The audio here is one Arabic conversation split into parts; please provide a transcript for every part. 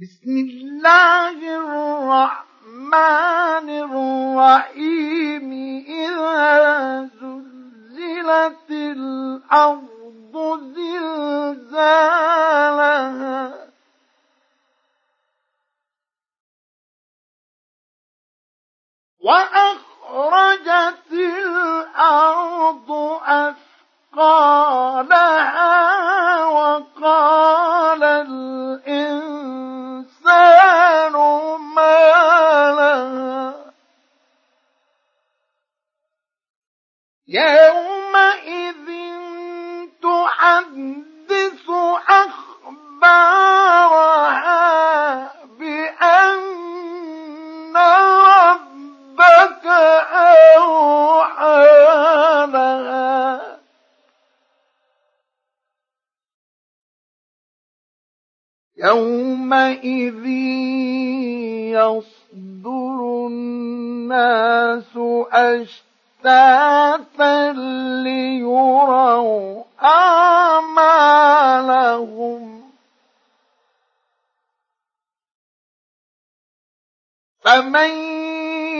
بسم الله الرحمن الرحيم. إذا زلزلت الأرض زلزالها. وأخرجت الأرض يومئذ تحدث أخبارها بأن ربك أوحى لها يومئذ يصدر الناس أشتاتا ليروا أعمالهم فمن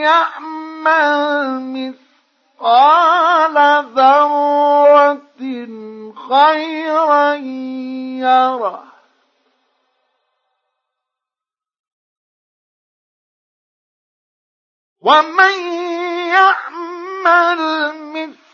يعمل مثقال ذرة خيرا يره. ومن يعمل المثل